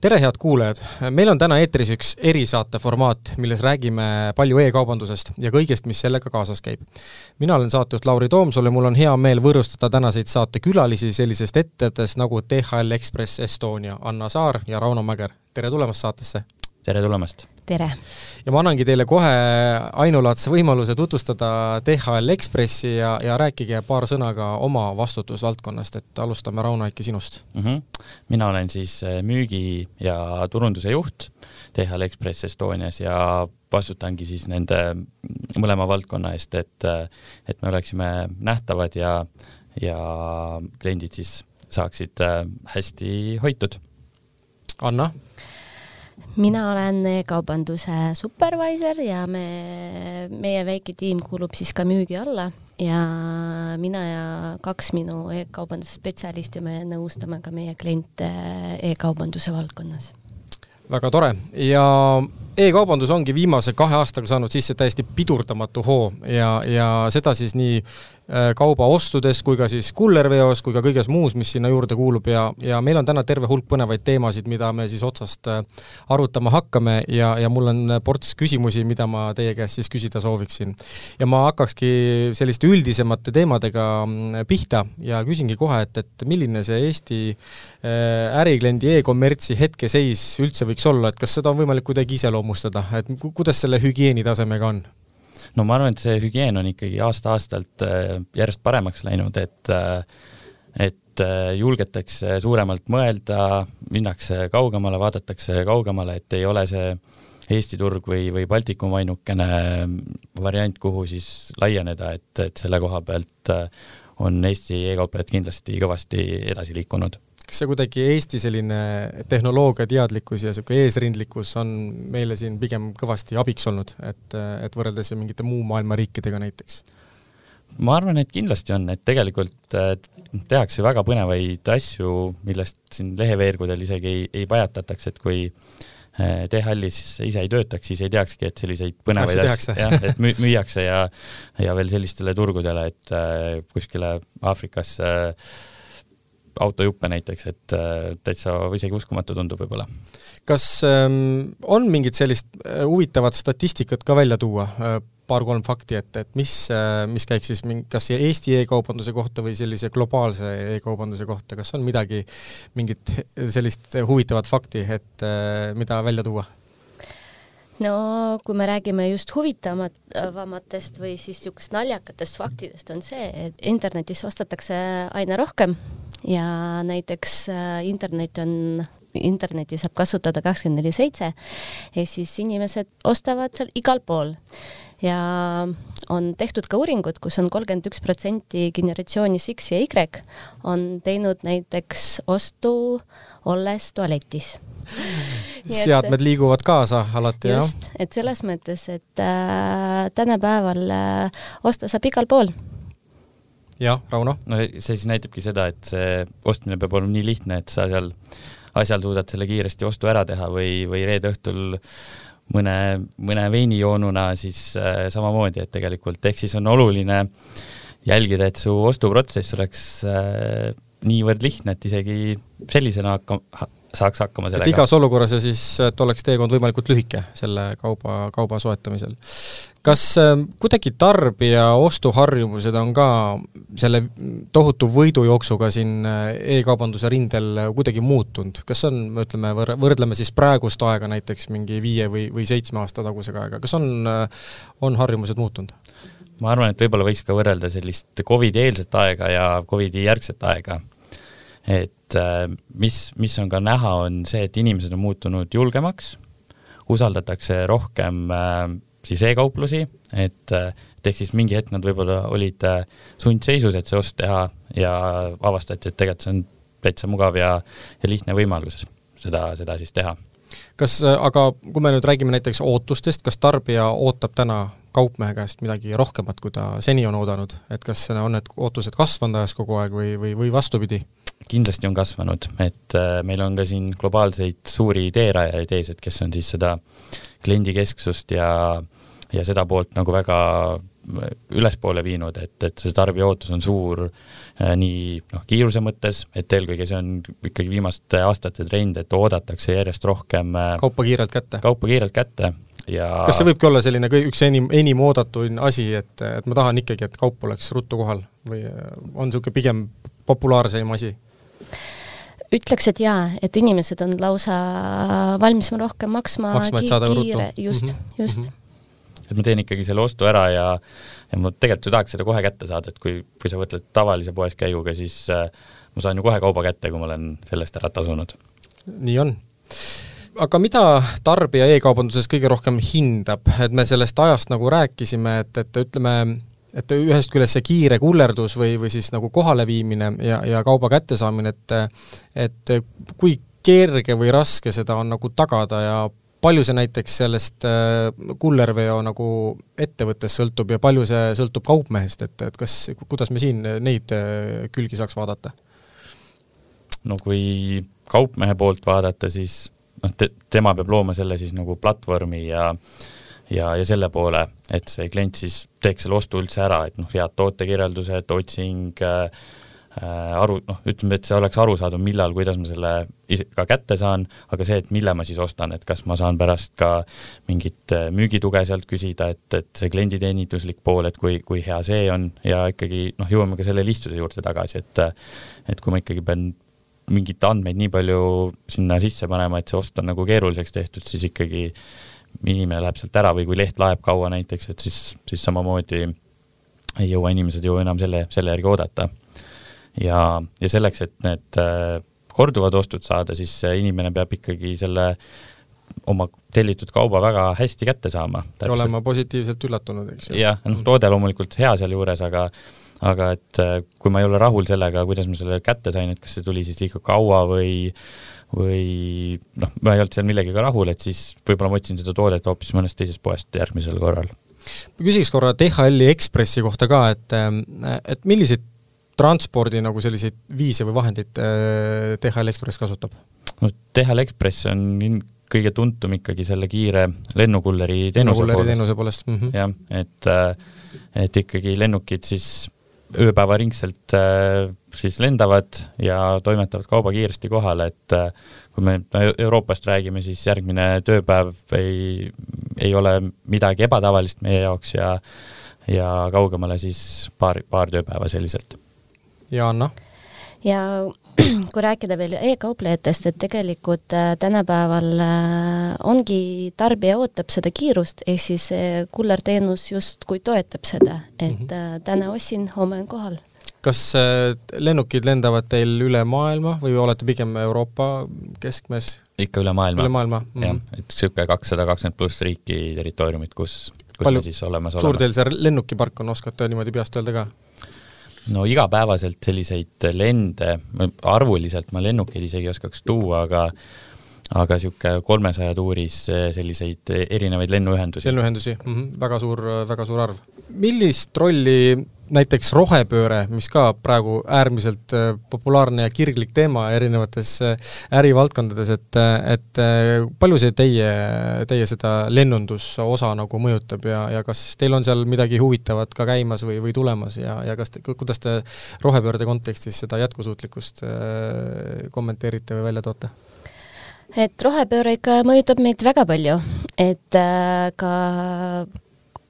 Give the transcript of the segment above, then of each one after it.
tere, head kuulajad! meil on täna eetris üks erisaate formaat, milles räägime palju e-kaubandusest ja kõigest, mis sellega kaasas käib. mina olen saatejuht Lauri Toomsalu ja mul on hea meel võõrustada tänaseid saatekülalisi sellisest ettevõttest nagu DHL Express Estonia, Anna Saar ja Rauno Mäger. tere tulemast saatesse! Tere tulemast! tere! ja ma annangi teile kohe ainulaadse võimaluse tutvustada DHL Ekspressi ja, ja rääkige paar sõna ka oma vastutusvaldkonnast, et alustame, Rauno, äkki sinust mm. -hmm. mina olen siis äh, müügi- ja turunduse juht DHL Express Estonias ja vastutangi siis nende mõlema valdkonna eest, et, äh, et me oleksime nähtavad ja, ja kliendid siis saaksid äh, hästi hoitud. Anna mina olen e-kaubanduse supervisor ja me, meie väike tiim kuulub siis ka müügi alla ja mina ja kaks minu e-kaubanduse spetsialisti, me nõustame ka meie kliente e-kaubanduse valdkonnas. väga tore ja e-kaubandus ongi viimase kahe aastaga saanud sisse täiesti pidurdamatu hoo ja, ja seda siis nii Äh, kaubaostudes kui ka siis kullerveos kui ka kõiges muus, mis sinna juurde kuulub ja, ja meil on täna terve hulk põnevaid teemasid, mida me siis otsast äh, arutama hakkame ja, ja mul on ports küsimusi, mida ma teie käest siis küsida sooviksin. ja ma hakkakski selliste üldisemate teemadega mm, pihta ja küsingi kohe, et, et milline see Eesti äh, ärikliendi e-kommertsi hetkeseis üldse võiks olla, et kas seda on võimalik kuidagi iseloomustada, et kuidas selle hügieenitasemega on? No ma arvan, et see hügieen on ikkagi aasta-aastalt äh, järjest paremaks läinud, et äh, et äh, julgetakse suuremalt mõelda, minnakse kaugemale, vaadatakse kaugemale, et ei ole see Eesti turg või, või Baltikum ainukene variant, kuhu siis laieneda, et, et selle koha pealt on Eesti e-kauplejad kindlasti kõvasti edasi liikunud kas see kuidagi Eesti selline tehnoloogiateadlikkus ja niisugune eesrindlikkus on meile siin pigem kõvasti abiks olnud, et, et võrreldes mingite muu maailma riikidega näiteks? ma arvan, et kindlasti on, et tegelikult tehakse väga põnevaid asju, millest siin leheveergudel isegi ei, ei pajatataks, et kui äh, DHL-is ise ei töötaks, siis ei teakski, et selliseid põnevaid asju, jah, et müüakse ja ja veel sellistele turgudele, et äh, kuskile Aafrikasse äh, autojuppe näiteks, et äh, täitsa isegi uskumatu tundub võib-olla. kas ähm, on mingit sellist äh, huvitavat statistikat ka välja tuua äh,, paar-kolm fakti, et, et mis mis käiks siis mingi, kas Eesti e-kaubanduse kohta või sellise globaalse e-kaubanduse kohta, kas on midagi, mingit sellist huvitavat fakti, et äh, mida välja tuua? no kui me räägime just huvitavamatest või siis niisugust naljakatest faktidest, on see, et internetis ostetakse aina rohkem ja näiteks äh, internet on internetti saab kasutada kakskümmend neli seitse ja siis inimesed ostavad seal igal pool. Ja on tehtud ka uuringud, kus on kolmkümmend üks protsenti generatsioonis X ja Y on teinud näiteks ostu olles tualetis. Seadmed liiguvad kaasa alati, jah? just, et selles mõttes, et äh, tänapäeval äh, osta saab igal pool jah, Rauno? no see siis näitabki seda, et see ostmine peab olema nii lihtne, et sa seal asjal suudad selle kiiresti ostu ära teha või, või reede õhtul mõne, mõne veinijoonuna siis äh, samamoodi, et tegelikult ehk siis on oluline jälgida, et su ostuprotsess oleks äh, niivõrd lihtne, et isegi sellisena hakka, saaks hakkama sellega. et igas olukorras ja siis, et oleks teekond võimalikult lühike selle kauba, kauba soetamisel. Kas äh, kuidagi tarbija ostuharjumused on ka selle tohutu võidujooksuga siin äh, e-kaubanduse rindel kuidagi muutunud, kas on, ütleme, võrdleme siis praegust aega näiteks mingi viie või, või seitsme aasta tagusega aega, kas on, äh, on harjumused muutunud? ma arvan, et võib-olla võiks ka võrrelda sellist Covidi eelset aega ja Covidi järgset aega et äh, mis, mis on ka näha, on see, et inimesed on muutunud julgemaks, usaldatakse rohkem äh, siis e-kauplusi, et äh, ehk siis mingi hetk nad võib-olla olid sundseisus, et see ost teha ja avastati, et tegelikult see on täitsa mugav ja, ja lihtne võimalus seda, seda siis teha. kas, aga kui me nüüd räägime näiteks ootustest, kas tarbija ootab täna kaupmehe käest midagi rohkemat, kui ta seni on oodanud, et kas on need ootused kasvanud ajas kogu aeg või, või, või vastupidi? Kindlasti on kasvanud, et äh, meil on ka siin globaalseid suuri teerajajaid ees, et kes on siis seda kliendikesksust ja, ja seda poolt nagu väga ülespoole viinud, et, et see tarbija ootus on suur äh, nii noh, kiiruse mõttes, et eelkõige see on ikkagi viimaste aastate trend, et oodatakse järjest rohkem äh, kaupa kiirelt kätte? kaupa kiirelt kätte ja kas see võibki olla selline kõi-, üks enim, enim oodatuim asi, et, et ma tahan ikkagi, et kaup oleks ruttu kohal või on niisugune pigem populaarseim asi? Ütleks, et jaa, et inimesed on lausa valmis rohkem maksma, maksma, kiire, just mm, -hmm. just mm. -hmm et ma teen ikkagi selle ostu ära ja, ja ma tegelikult ju tahaks seda kohe kätte saada, et kui, kui sa võrdled tavalise poes käiguga, siis äh, ma saan ju kohe kauba kätte, kui ma olen selle eest ära tasunud. nii on aga mida tarbija e-kaubanduses kõige rohkem hindab, et me sellest ajast nagu rääkisime, et, et ütleme, et ühest küljest see kiire kullerdus või, või siis nagu kohaleviimine ja, ja kauba kättesaamine, et et kui kerge või raske seda on nagu tagada ja palju see näiteks sellest äh, kullerveo nagu ettevõttest sõltub ja palju see sõltub kaupmehest, et, et kas, kuidas me siin neid äh, külgi saaks vaadata? no kui kaupmehe poolt vaadata, siis noh, te, tema peab looma selle siis nagu platvormi ja äh, ja, ja selle poole, et see klient siis teeks selle ostu üldse ära, et noh, head tootekirjeldused, otsing äh,, äh aru, noh, ütleme, et see oleks arusaadav, millal, kuidas ma selle ka kätte saan, aga see, et mille ma siis ostan, et kas ma saan pärast ka mingit äh, müügituge sealt küsida, et, et see klienditeeninduslik pool, et kui, kui hea see on ja ikkagi noh, jõuame ka selle lihtsuse juurde tagasi, et et kui ma ikkagi pean mingeid andmeid nii palju sinna sisse panema, et see ost on nagu keeruliseks tehtud, siis ikkagi äh, inimene läheb sealt ära või kui leht laeb kaua näiteks, et siis, siis samamoodi ei jõua inimesed ju enam selle, selle järgi oodata. ja, ja selleks, et need äh, korduvad ostud saada, siis inimene peab ikkagi selle oma tellitud kauba väga hästi kätte saama. olema positiivselt üllatunud, eks ju. jah, noh, toode loomulikult hea sealjuures, aga aga et äh, kui ma ei ole rahul sellega, kuidas ma selle kätte sain, et kas see tuli siis liiga kaua või või noh, ma ei olnud seal millegagi rahul, et siis võib-olla ma otsin seda toodet hoopis mõnest teisest poest järgmisel korral. ma küsiks korra DHL-i Ekspressi kohta ka, et, et milliseid transpordi nagu selliseid viise või vahendeid äh, DHL Ekspress kasutab? no DHL Ekspress on kõige tuntum ikkagi selle kiire lennukulleri teenuse lennukulleri teenuse poolest mm. -hmm. jah, et, äh, et ikkagi lennukid siis ööpäevaringselt äh, siis lendavad ja toimetavad kauba kiiresti kohale, et äh, kui me Euroopast räägime, siis järgmine tööpäev ei, ei ole midagi ebatavalist meie jaoks ja ja kaugemale siis paar, paar tööpäeva selliselt. ja Anna? ja kui rääkida veel e-kauplejatest, et tegelikult äh, tänapäeval äh, ongi, tarbija ootab seda kiirust, ehk siis kullerteenus justkui toetab seda, et mm -hmm. täna ostsin, homme on kohal. kas lennukid lendavad teil üle maailma või olete pigem Euroopa keskmes? ikka üle maailma. üle maailma mm. -hmm. jah, et niisugune kakssada kakskümmend pluss riiki territooriumit, kus, kus Palju me siis olemas oleme. suur teil see lennukipark on, oskate niimoodi peast öelda ka? No igapäevaselt selliseid lende, arvuliselt ma lennukeid isegi ei oskaks tuua, aga aga niisugune kolmesaja tuuris selliseid erinevaid lennuühendusi. lennuühendusi mm, -hmm. väga suur, väga suur arv. millist rolli näiteks rohepööre, mis ka praegu äärmiselt äh, populaarne ja kirglik teema erinevates äh, ärivaldkondades, et, äh, et palju see teie, teie seda lennunduse osa nagu mõjutab ja, ja kas teil on seal midagi huvitavat ka käimas või, või tulemas ja, ja kas te, kuidas te rohepöörde kontekstis seda jätkusuutlikkust kommenteerite või välja toote? et rohepööre ikka mõjutab meid väga palju, et ka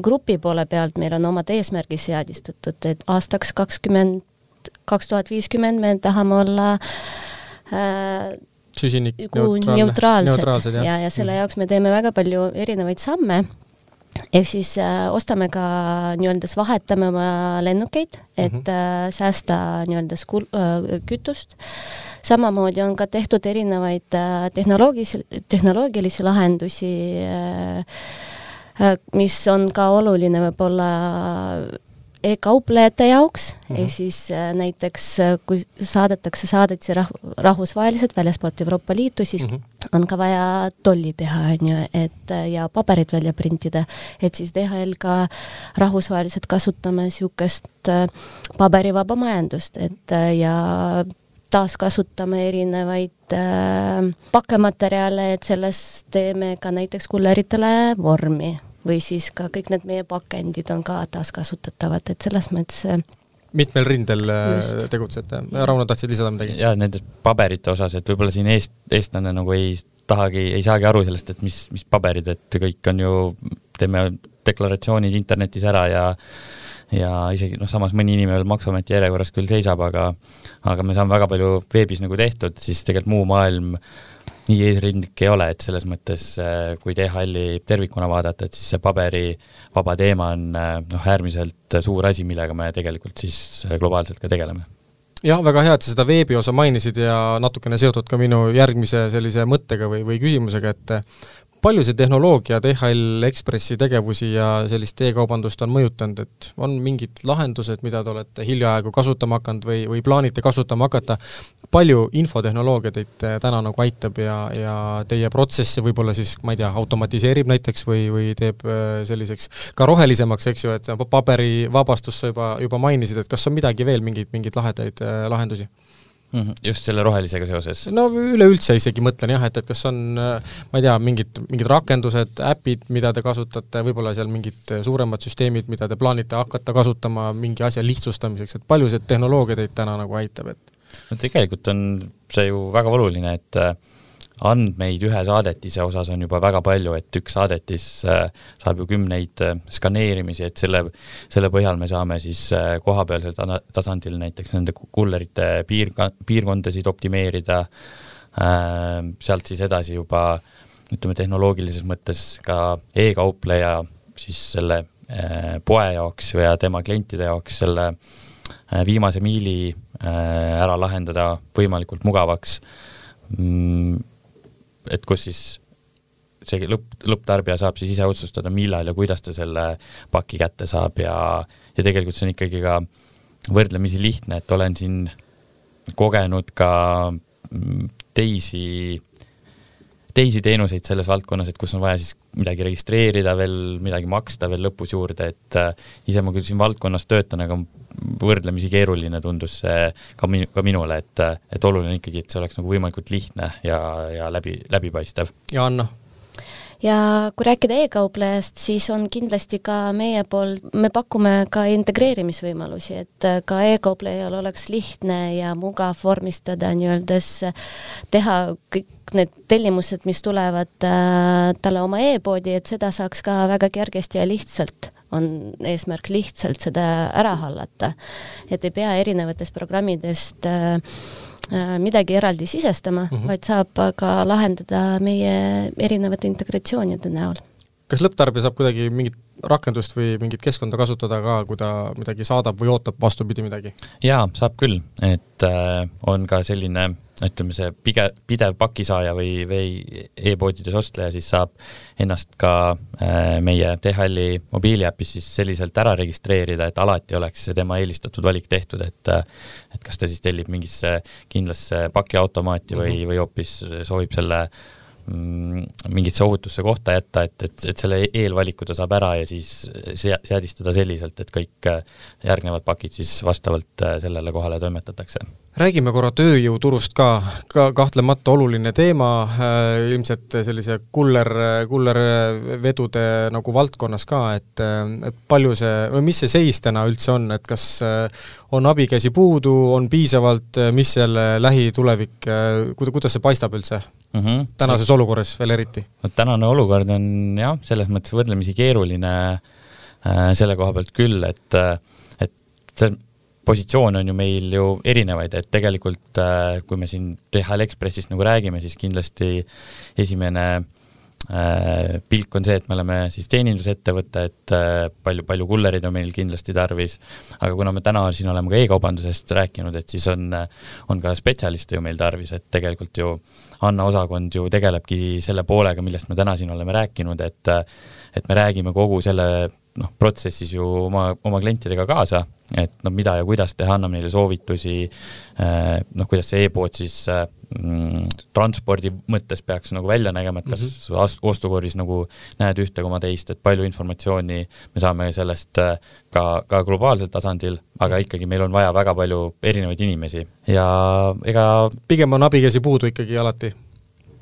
grupi poole pealt meil on omad eesmärgid seadistatud, et aastaks kakskümmend, kaks tuhat viiskümmend me tahame olla äh, süsinikneutraalsed neutraalsed. Ja, ja selle jaoks me teeme väga palju erinevaid samme. Ehk siis äh, ostame ka nii-öelda, vahetame oma lennukeid, et mm -hmm. äh, säästa nii-öelda skul- äh,, kütust. samamoodi on ka tehtud erinevaid äh, tehnoloogilisi, tehnoloogilisi lahendusi Äh, mis on ka oluline võib-olla e-kauplejate jaoks mm, -hmm. ehk siis äh, näiteks äh, kui saadetakse saadetisi rah-, rahvusvaheliselt väljaspoolt Euroopa Liitu, siis mm -hmm. on ka vaja tolli teha, on ju, et ja paberid välja printida, et siis DHL ka rahvusvaheliselt kasutame niisugust paberivaba majandust, et ja taaskasutame erinevaid äh, pakkematerjale, et sellest teeme ka näiteks kulleritele vormi või siis ka kõik need meie pakendid on ka taaskasutatavad, et selles mõttes äh, mitmel rindel Just. tegutsete, Rauno, tahtsid lisada midagi? jaa, nende paberite osas, et võib-olla siin eest, eestlane nagu ei tahagi, ei saagi aru sellest, et mis, mis paberid, et kõik on ju, teeme deklaratsioonid internetis ära ja ja isegi noh, samas mõni inimene veel Maksuameti järjekorras küll seisab, aga aga me saame väga palju veebis nagu tehtud, siis tegelikult muu maailm nii eesrindlik ei ole, et selles mõttes kui DHL-i tervikuna vaadata, et siis see paberivaba teema on noh, äärmiselt suur asi, millega me tegelikult siis globaalselt ka tegeleme. Jah, väga hea, et sa seda veebi osa mainisid ja natukene seotud ka minu järgmise sellise mõttega või, või küsimusega, et palju see tehnoloogia DHL Expressi tegevusi ja sellist e-kaubandust on mõjutanud, et on mingid lahendused, mida te olete hiljaaegu kasutama hakanud või, või plaanite kasutama hakata, palju infotehnoloogia teid eh, täna nagu aitab ja, ja teie protsesse võib-olla siis, ma ei tea, automatiseerib näiteks või, või teeb eh, selliseks ka rohelisemaks, eks ju, et paberivabastust sa juba, juba mainisid, et kas on midagi veel, mingeid, mingeid lahedaid eh, lahendusi? Mm. -hmm. just selle rohelisega seoses? no üleüldse isegi mõtlen jah, et, et kas on, ma ei tea, mingid, mingid rakendused, äpid, mida te kasutate, võib-olla seal mingid suuremad süsteemid, mida te plaanite hakata kasutama mingi asja lihtsustamiseks, et palju see tehnoloogia teid täna nagu aitab, et no tegelikult on see ju väga oluline, et andmeid ühe saadetise osas on juba väga palju, et üks saadetis äh, saab ju kümneid äh, skaneerimisi, et selle, selle põhjal me saame siis äh, kohapealsel tasandil näiteks nende kullerite piir, piirkondasid optimeerida, sealt siis edasi juba ütleme, tehnoloogilises mõttes ka e-kaupleja siis selle poe jaoks ja tema klientide jaoks selle viimase miili ära lahendada võimalikult mugavaks. Mm, et kus siis see lõpp, lõpptarbija saab siis ise otsustada, millal ja kuidas ta selle paki kätte saab ja, ja tegelikult see on ikkagi ka võrdlemisi lihtne, et olen siin kogenud ka mm, teisi, teisi teenuseid selles valdkonnas, et kus on vaja siis midagi registreerida veel, midagi maksta veel lõpus juurde, et äh, ise ma küll siin valdkonnas töötan, aga võrdlemisi keeruline tundus see ka minu, ka minule, et, et oluline ikkagi, et see oleks nagu võimalikult lihtne ja, ja läbi, läbipaistev. ja Anna? ja kui rääkida e-kauplejast, siis on kindlasti ka meie poolt, me pakume ka integreerimisvõimalusi, et ka e-kauplejal oleks lihtne ja mugav vormistada nii-öelda, teha kõik need tellimused, mis tulevad äh, talle oma e-poodi, et seda saaks ka väga kergesti ja lihtsalt on eesmärk lihtsalt seda ära hallata. et ei pea erinevatest programmidest äh, äh, midagi eraldi sisestama mm, -hmm. vaid saab ka lahendada meie erinevate integratsioonide näol. kas lõpptarbija saab kuidagi mingit rakendust või mingit keskkonda kasutada ka, kui ta midagi saadab või ootab vastupidi midagi? jaa, saab küll, et äh, on ka selline ütleme, see pige-, pidev pakisaaja või, või e-poodides ostleja siis saab ennast ka äh, meie DHL-i mobiiliäpis siis selliselt ära registreerida, et alati oleks tema eelistatud valik tehtud, et äh, et kas ta siis tellib mingisse kindlasse pakiautomaati või mm, -hmm. või hoopis soovib selle mm, mingisse ohutusse kohta jätta, et, et, et selle eelvaliku ta saab ära ja siis sea-, seadistada selliselt, et kõik äh, järgnevad pakid siis vastavalt sellele kohale toimetatakse. Räägime korra tööjõuturust ka, ka kahtlemata oluline teema äh,, ilmselt sellise kuller, kullervedude nagu valdkonnas ka, et, et palju see, või mis see seis täna üldse on, et kas äh, on abikäsi puudu, on piisavalt, mis selle lähitulevik äh,, kuida-, kuidas see paistab üldse mm? -hmm. tänases olukorras veel eriti? no tänane olukord on jah, selles mõttes võrdlemisi keeruline äh, selle koha pealt küll, et, äh, et see positsioone on ju meil ju erinevaid, et tegelikult äh, kui me siin DHL Expressist nagu räägime, siis kindlasti esimene äh, pilk on see, et me oleme siis teenindusettevõte, et äh, palju, palju kullereid on meil kindlasti tarvis, aga kuna me täna siin oleme ka e-kaubandusest rääkinud, et siis on, on ka spetsialiste ju meil tarvis, et tegelikult ju Anna osakond ju tegelebki selle poolega, millest me täna siin oleme rääkinud, et et me räägime kogu selle noh, protsessis ju oma, oma klientidega kaasa, et noh, mida ja kuidas teha, anname neile soovitusi, eh, noh, kuidas see e-pood siis mm, transpordi mõttes peaks nagu välja nägema, et kas mm -hmm. ostukorvis nagu näed ühte koma teist, et palju informatsiooni me saame sellest eh, ka, ka globaalsel tasandil, aga ikkagi meil on vaja väga palju erinevaid inimesi ja ega pigem on abikäsi puudu ikkagi alati?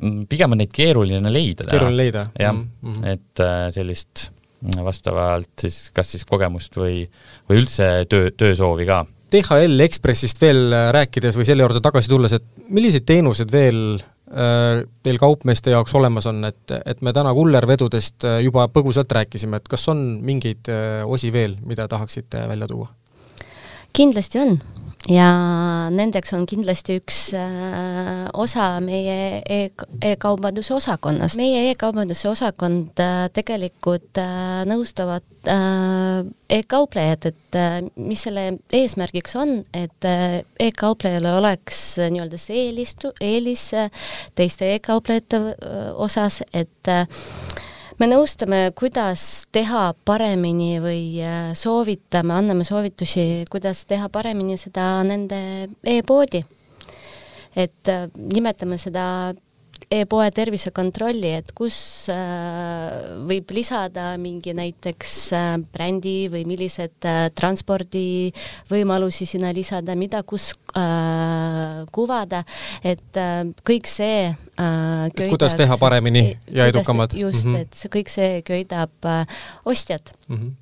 Mm, pigem on neid keeruline leida. keeruline leida? jah mm -hmm., et sellist vastavalt siis kas siis kogemust või, või üldse töö, töösoovi ka DHL Ekspressist veel rääkides või selle juurde tagasi tulles, et millised teenused veel Äh, teil kaupmeeste jaoks olemas on, et, et me täna kullervedudest äh, juba põgusalt rääkisime, et kas on mingeid äh, osi veel, mida tahaksite välja tuua? kindlasti on ja nendeks on kindlasti üks äh, osa meie e-kaubanduse osakonnast. meie e-kaubanduse osakond äh, tegelikult äh, nõustavad e-kauplejad, et mis selle eesmärgiks on, et e-kauplejal oleks nii-öelda see eelistu-, eelis teiste e-kauplejate osas, et me nõustame, kuidas teha paremini või äh, soovitame, anname soovitusi, kuidas teha paremini seda nende e-poodi. et äh, nimetame seda e-poe tervisekontrolli, et kus äh, võib lisada mingi näiteks äh, brändi või millised äh, transpordivõimalusi sinna lisada, mida kus kuvada, et kõik see köidaks, kuidas teha paremini ja edukamad. just mm, -hmm. et see kõik see köidab ostjat mm. -hmm.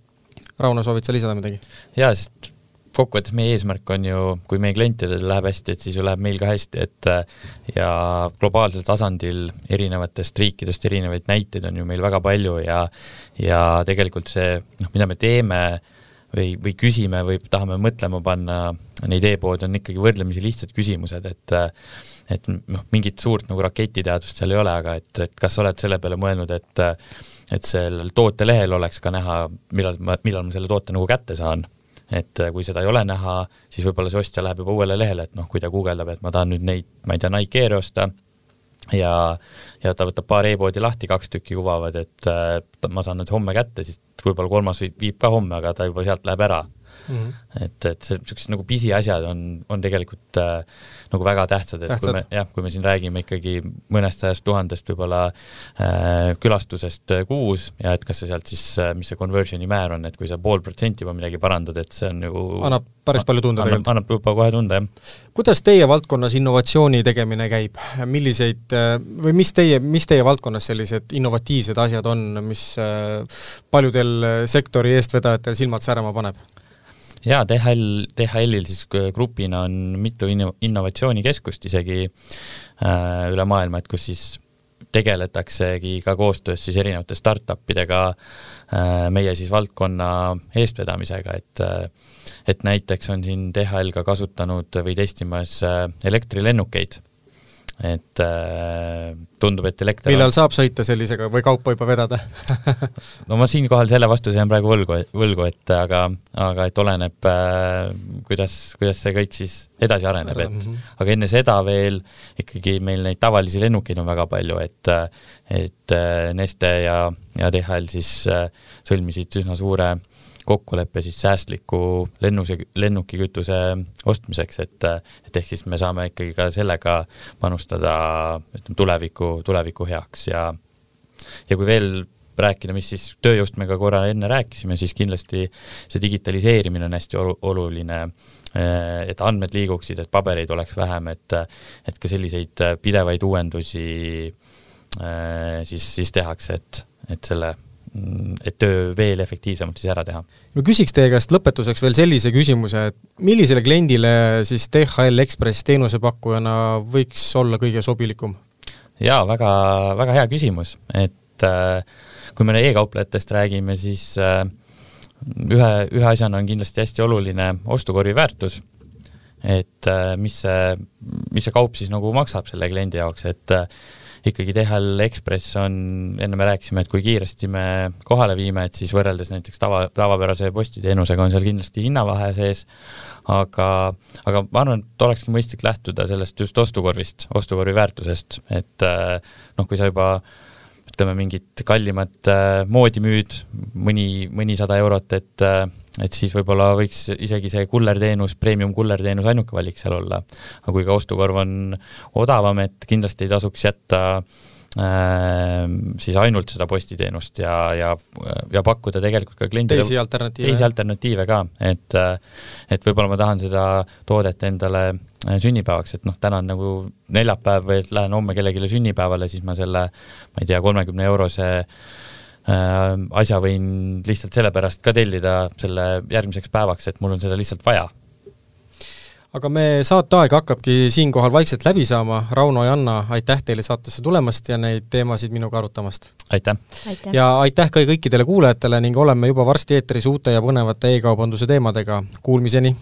Rauno, soovid sa lisada midagi? jaa, sest kokkuvõttes meie eesmärk on ju, kui meie klientidel läheb hästi, et siis ju läheb meil ka hästi, et ja globaalsel tasandil erinevatest riikidest erinevaid näiteid on ju meil väga palju ja ja tegelikult see, noh, mida me teeme või, või küsime või tahame mõtlema panna neid e-poode, on ikkagi võrdlemisi lihtsad küsimused, et et noh, mingit suurt nagu raketiteadust seal ei ole, aga et, et kas sa oled selle peale mõelnud, et et sellel tootelehel oleks ka näha, millal ma, millal ma selle toote nagu kätte saan et äh, kui seda ei ole näha, siis võib-olla see ostja läheb juba uuele lehele, et noh, kui ta guugeldab, et ma tahan nüüd neid, ma ei tea, Nike Air'e osta ja, ja ta võtab paar e-poodi lahti, kaks tükki kuvavad, et äh, ma saan need homme kätte, siis võib-olla kolmas viib, viib ka homme, aga ta juba sealt läheb ära mm. -hmm. et, et niisugused nagu pisiasjad on, on tegelikult äh, nagu väga tähtsad, et tähtsad. kui me jah, kui me siin räägime ikkagi mõnest sajast tuhandest võib-olla äh, külastusest äh, kuus ja et kas see sealt siis äh,, mis see conversion'i määr on, et kui sa pool protsenti juba midagi parandad, et see on ju annab päris palju tunda annab, tegelikult. annab juba kohe tunda, jah. kuidas teie valdkonnas innovatsiooni tegemine käib, milliseid äh, või mis teie, mis teie valdkonnas sellised innovatiivsed asjad on, mis äh, paljudel sektori eestvedajatel silmad särama paneb? Jaa, DHL, DHL-il siis grupina on mitu inno-, innovatsioonikeskust isegi äh, üle maailma, et kus siis tegeletaksegi ka koostöös siis erinevate startup idega äh, meie siis valdkonna eestvedamisega, et äh, et näiteks on siin DHL ka kasutanud või testimas äh, elektrilennukeid et äh, tundub, et elekter millal on... saab sõita sellisega või kaupa juba vedada no ma siinkohal selle vastuse jään praegu võlgu, võlgu, et aga, aga et oleneb äh,, kuidas, kuidas see kõik siis edasi areneb, et mm -hmm. aga enne seda veel ikkagi meil neid tavalisi lennukeid on väga palju, et et äh, Neste ja, ja DHL siis äh, sõlmisid üsna suure äh, kokkulepe siis säästliku lennuse, lennukikütuse ostmiseks, et, et ehk siis me saame ikkagi ka sellega panustada ütleme, tuleviku, tuleviku heaks ja ja kui veel rääkida, mis siis tööjõust me ka korra enne rääkisime, siis kindlasti see digitaliseerimine on hästi oluline, et andmed liiguksid, et pabereid oleks vähem, et et ka selliseid pidevaid uuendusi siis, siis tehakse, et, et selle et töö veel efektiivsemalt siis ära teha. ma küsiks teie käest lõpetuseks veel sellise küsimuse, et millisele kliendile siis DHL Express teenusepakkujana võiks olla kõige sobilikum? jaa, väga, väga hea küsimus, et äh, kui me e-kauplejatest räägime, siis äh, ühe, ühe asjana on kindlasti hästi oluline ostukorvi väärtus, et äh, mis see, mis see kaup siis nagu maksab selle kliendi jaoks, et äh, ikkagi DHL Ekspress on, enne me rääkisime, et kui kiiresti me kohale viime, et siis võrreldes näiteks tava, tavapärase postiteenusega on seal kindlasti hinnavahe sees, aga, aga ma arvan, et olekski mõistlik lähtuda sellest just ostukorvist, ostukorvi väärtusest, et noh, kui sa juba ütleme, mingit kallimat äh, moodi müüd, mõni, mõnisada eurot, et äh, et siis võib-olla võiks isegi see kullerteenus, premium kullerteenus ainuke valik seal olla. aga kui ka ostukorv on odavam, et kindlasti ei tasuks jätta äh, siis ainult seda postiteenust ja, ja, ja pakkuda tegelikult ka kliendile teisi alternatiive, teisi alternatiive ka, et et võib-olla ma tahan seda toodet endale äh, sünnipäevaks, et noh, täna on nagu neljapäev või et lähen homme kellelegi sünnipäevale, siis ma selle, ma ei tea, kolmekümne eurose asja võin lihtsalt sellepärast ka tellida selle järgmiseks päevaks, et mul on seda lihtsalt vaja aga me saateaeg hakkabki siinkohal vaikselt läbi saama, Rauno ja Anna, aitäh teile saatesse tulemast ja neid teemasid minuga arutamast! aitäh, aitäh.! ja aitäh ka kõikidele kuulajatele ning oleme juba varsti eetris uute ja põnevate e-kaubanduse teemadega, kuulmiseni!